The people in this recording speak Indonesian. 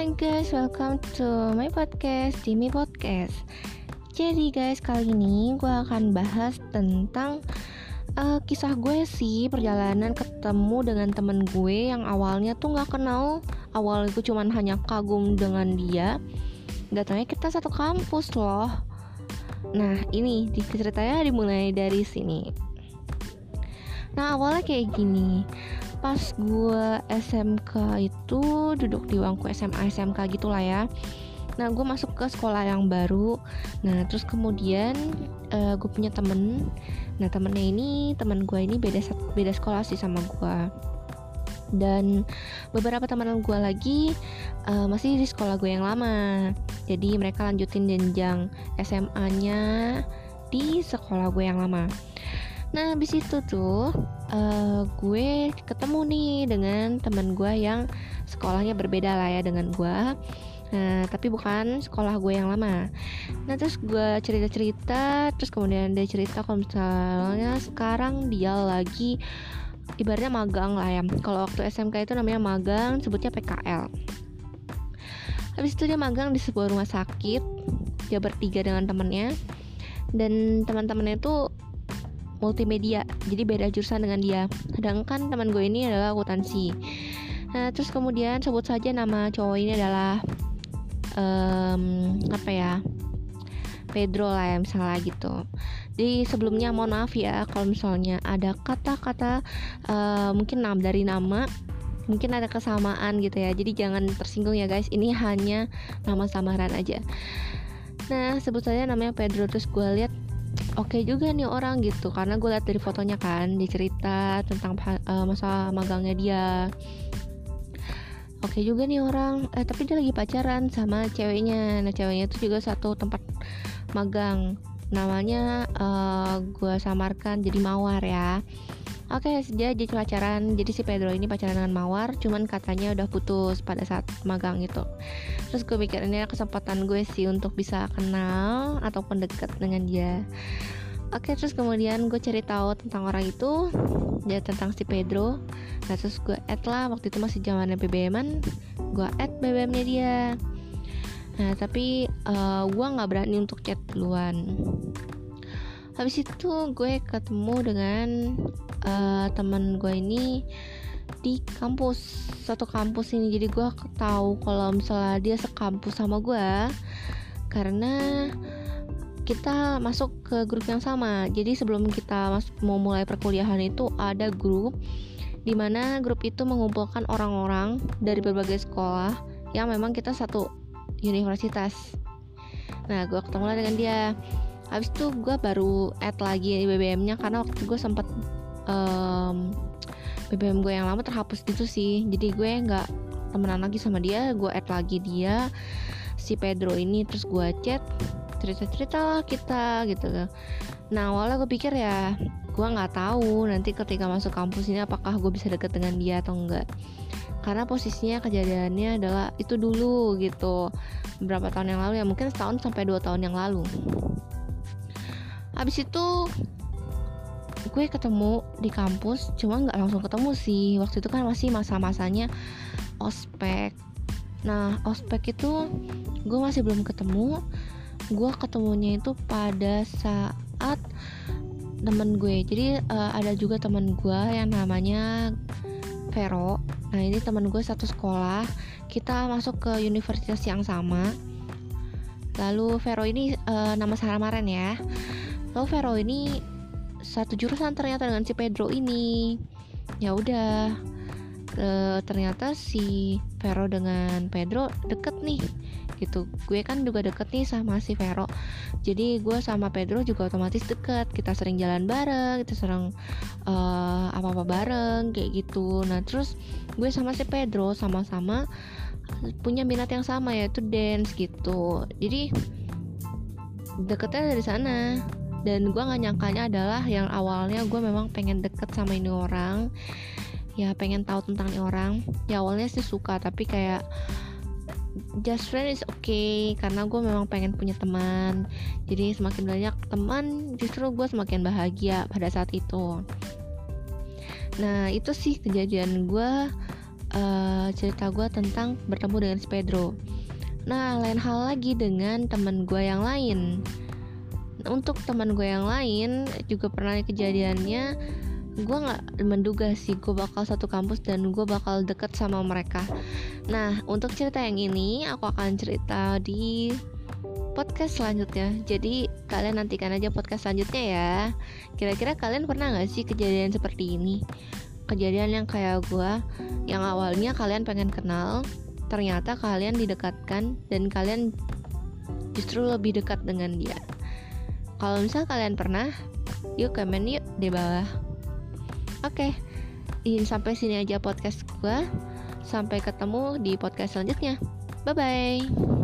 guys, welcome to my podcast, Jimmy Podcast. Jadi guys, kali ini gue akan bahas tentang uh, kisah gue sih perjalanan ketemu dengan temen gue yang awalnya tuh nggak kenal, awal gue cuman hanya kagum dengan dia. Datangnya kita satu kampus loh. Nah ini ceritanya dimulai dari sini. Nah awalnya kayak gini pas gue SMK itu duduk di bangku SMA SMK gitulah ya. Nah gue masuk ke sekolah yang baru. Nah terus kemudian uh, eh, gue punya temen. Nah temennya ini teman gue ini beda beda sekolah sih sama gue dan beberapa teman gue lagi uh, masih di sekolah gue yang lama. Jadi mereka lanjutin jenjang SMA-nya di sekolah gue yang lama Nah habis itu tuh uh, gue ketemu nih dengan teman gue yang sekolahnya berbeda lah ya dengan gue Nah, tapi bukan sekolah gue yang lama. Nah, terus gue cerita-cerita, terus kemudian dia cerita kalau misalnya sekarang dia lagi ibaratnya magang lah ya. Kalau waktu SMK itu namanya magang, sebutnya PKL. Habis itu dia magang di sebuah rumah sakit. Dia bertiga dengan temennya. Dan teman-temannya itu multimedia. Jadi beda jurusan dengan dia. Sedangkan teman gue ini adalah akuntansi. Nah terus kemudian sebut saja nama cowok ini adalah um, apa ya Pedro lah ya misalnya gitu. Jadi sebelumnya mohon maaf ya kalau misalnya ada kata-kata uh, mungkin nama dari nama mungkin ada kesamaan gitu ya. Jadi jangan tersinggung ya guys. Ini hanya nama samaran aja. Nah sebut saja namanya Pedro. Terus gue lihat oke okay juga nih orang gitu karena gue lihat dari fotonya kan dia cerita tentang uh, masa magangnya dia. Oke okay juga nih orang eh, tapi dia lagi pacaran sama ceweknya. Nah ceweknya itu juga satu tempat magang. Namanya uh, eh, gue samarkan jadi mawar ya Oke, dia jadi pacaran. Jadi si Pedro ini pacaran dengan Mawar, cuman katanya udah putus pada saat magang itu. Terus gue mikir ini kesempatan gue sih untuk bisa kenal ataupun deket dengan dia. Oke, terus kemudian gue cari tahu tentang orang itu, ya tentang si Pedro. Nah, terus gue add lah, waktu itu masih zamannya BBM-an, gue add BBM-nya dia. Nah, tapi uh, gue nggak berani untuk chat duluan habis itu gue ketemu dengan uh, teman gue ini di kampus satu kampus ini. Jadi gue tahu kalau misalnya dia sekampus sama gue karena kita masuk ke grup yang sama. Jadi sebelum kita masuk, mau mulai perkuliahan itu ada grup di mana grup itu mengumpulkan orang-orang dari berbagai sekolah yang memang kita satu universitas. Nah gue ketemu dengan dia. Habis itu gue baru add lagi BBM-nya karena waktu gue sempet um, BBM gue yang lama terhapus gitu sih. Jadi gue nggak temenan lagi sama dia gue add lagi dia si Pedro ini terus gue chat cerita-cerita lah kita gitu. Nah awalnya gue pikir ya gue nggak tahu nanti ketika masuk kampus ini apakah gue bisa deket dengan dia atau enggak karena posisinya kejadiannya adalah itu dulu gitu. Beberapa tahun yang lalu ya? Mungkin setahun sampai dua tahun yang lalu. Habis itu gue ketemu di kampus cuma nggak langsung ketemu sih. Waktu itu kan masih masa-masanya ospek. Nah ospek itu gue masih belum ketemu. Gue ketemunya itu pada saat temen gue. Jadi uh, ada juga temen gue yang namanya Vero. Nah ini temen gue satu sekolah. Kita masuk ke universitas yang sama. Lalu Vero ini uh, nama samaran ya. Lalu Vero ini satu jurusan ternyata dengan si Pedro ini. Ya udah. E, ternyata si Vero dengan Pedro deket nih. Gitu. Gue kan juga deket nih sama si Vero. Jadi gue sama Pedro juga otomatis deket. Kita sering jalan bareng kita sering uh, apa-apa bareng kayak gitu. Nah terus gue sama si Pedro sama-sama punya minat yang sama yaitu dance gitu. Jadi deketnya dari sana dan gue gak nyangkanya adalah yang awalnya gue memang pengen deket sama ini orang ya pengen tahu tentang ini orang ya awalnya sih suka tapi kayak just friend is okay karena gue memang pengen punya teman jadi semakin banyak teman justru gue semakin bahagia pada saat itu nah itu sih kejadian gue uh, cerita gue tentang bertemu dengan si Pedro. Nah, lain hal lagi dengan teman gue yang lain. Untuk teman gue yang lain juga pernah kejadiannya gue nggak menduga sih gue bakal satu kampus dan gue bakal deket sama mereka. Nah, untuk cerita yang ini aku akan cerita di podcast selanjutnya. Jadi kalian nantikan aja podcast selanjutnya ya. Kira-kira kalian pernah nggak sih kejadian seperti ini? Kejadian yang kayak gue, yang awalnya kalian pengen kenal, ternyata kalian didekatkan dan kalian justru lebih dekat dengan dia. Kalau misal kalian pernah, yuk komen yuk di bawah. Oke, okay. sampai sini aja podcast gue. Sampai ketemu di podcast selanjutnya. Bye bye.